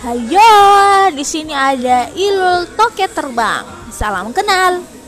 Hayo, di sini ada Ilul Toket Terbang. Salam kenal.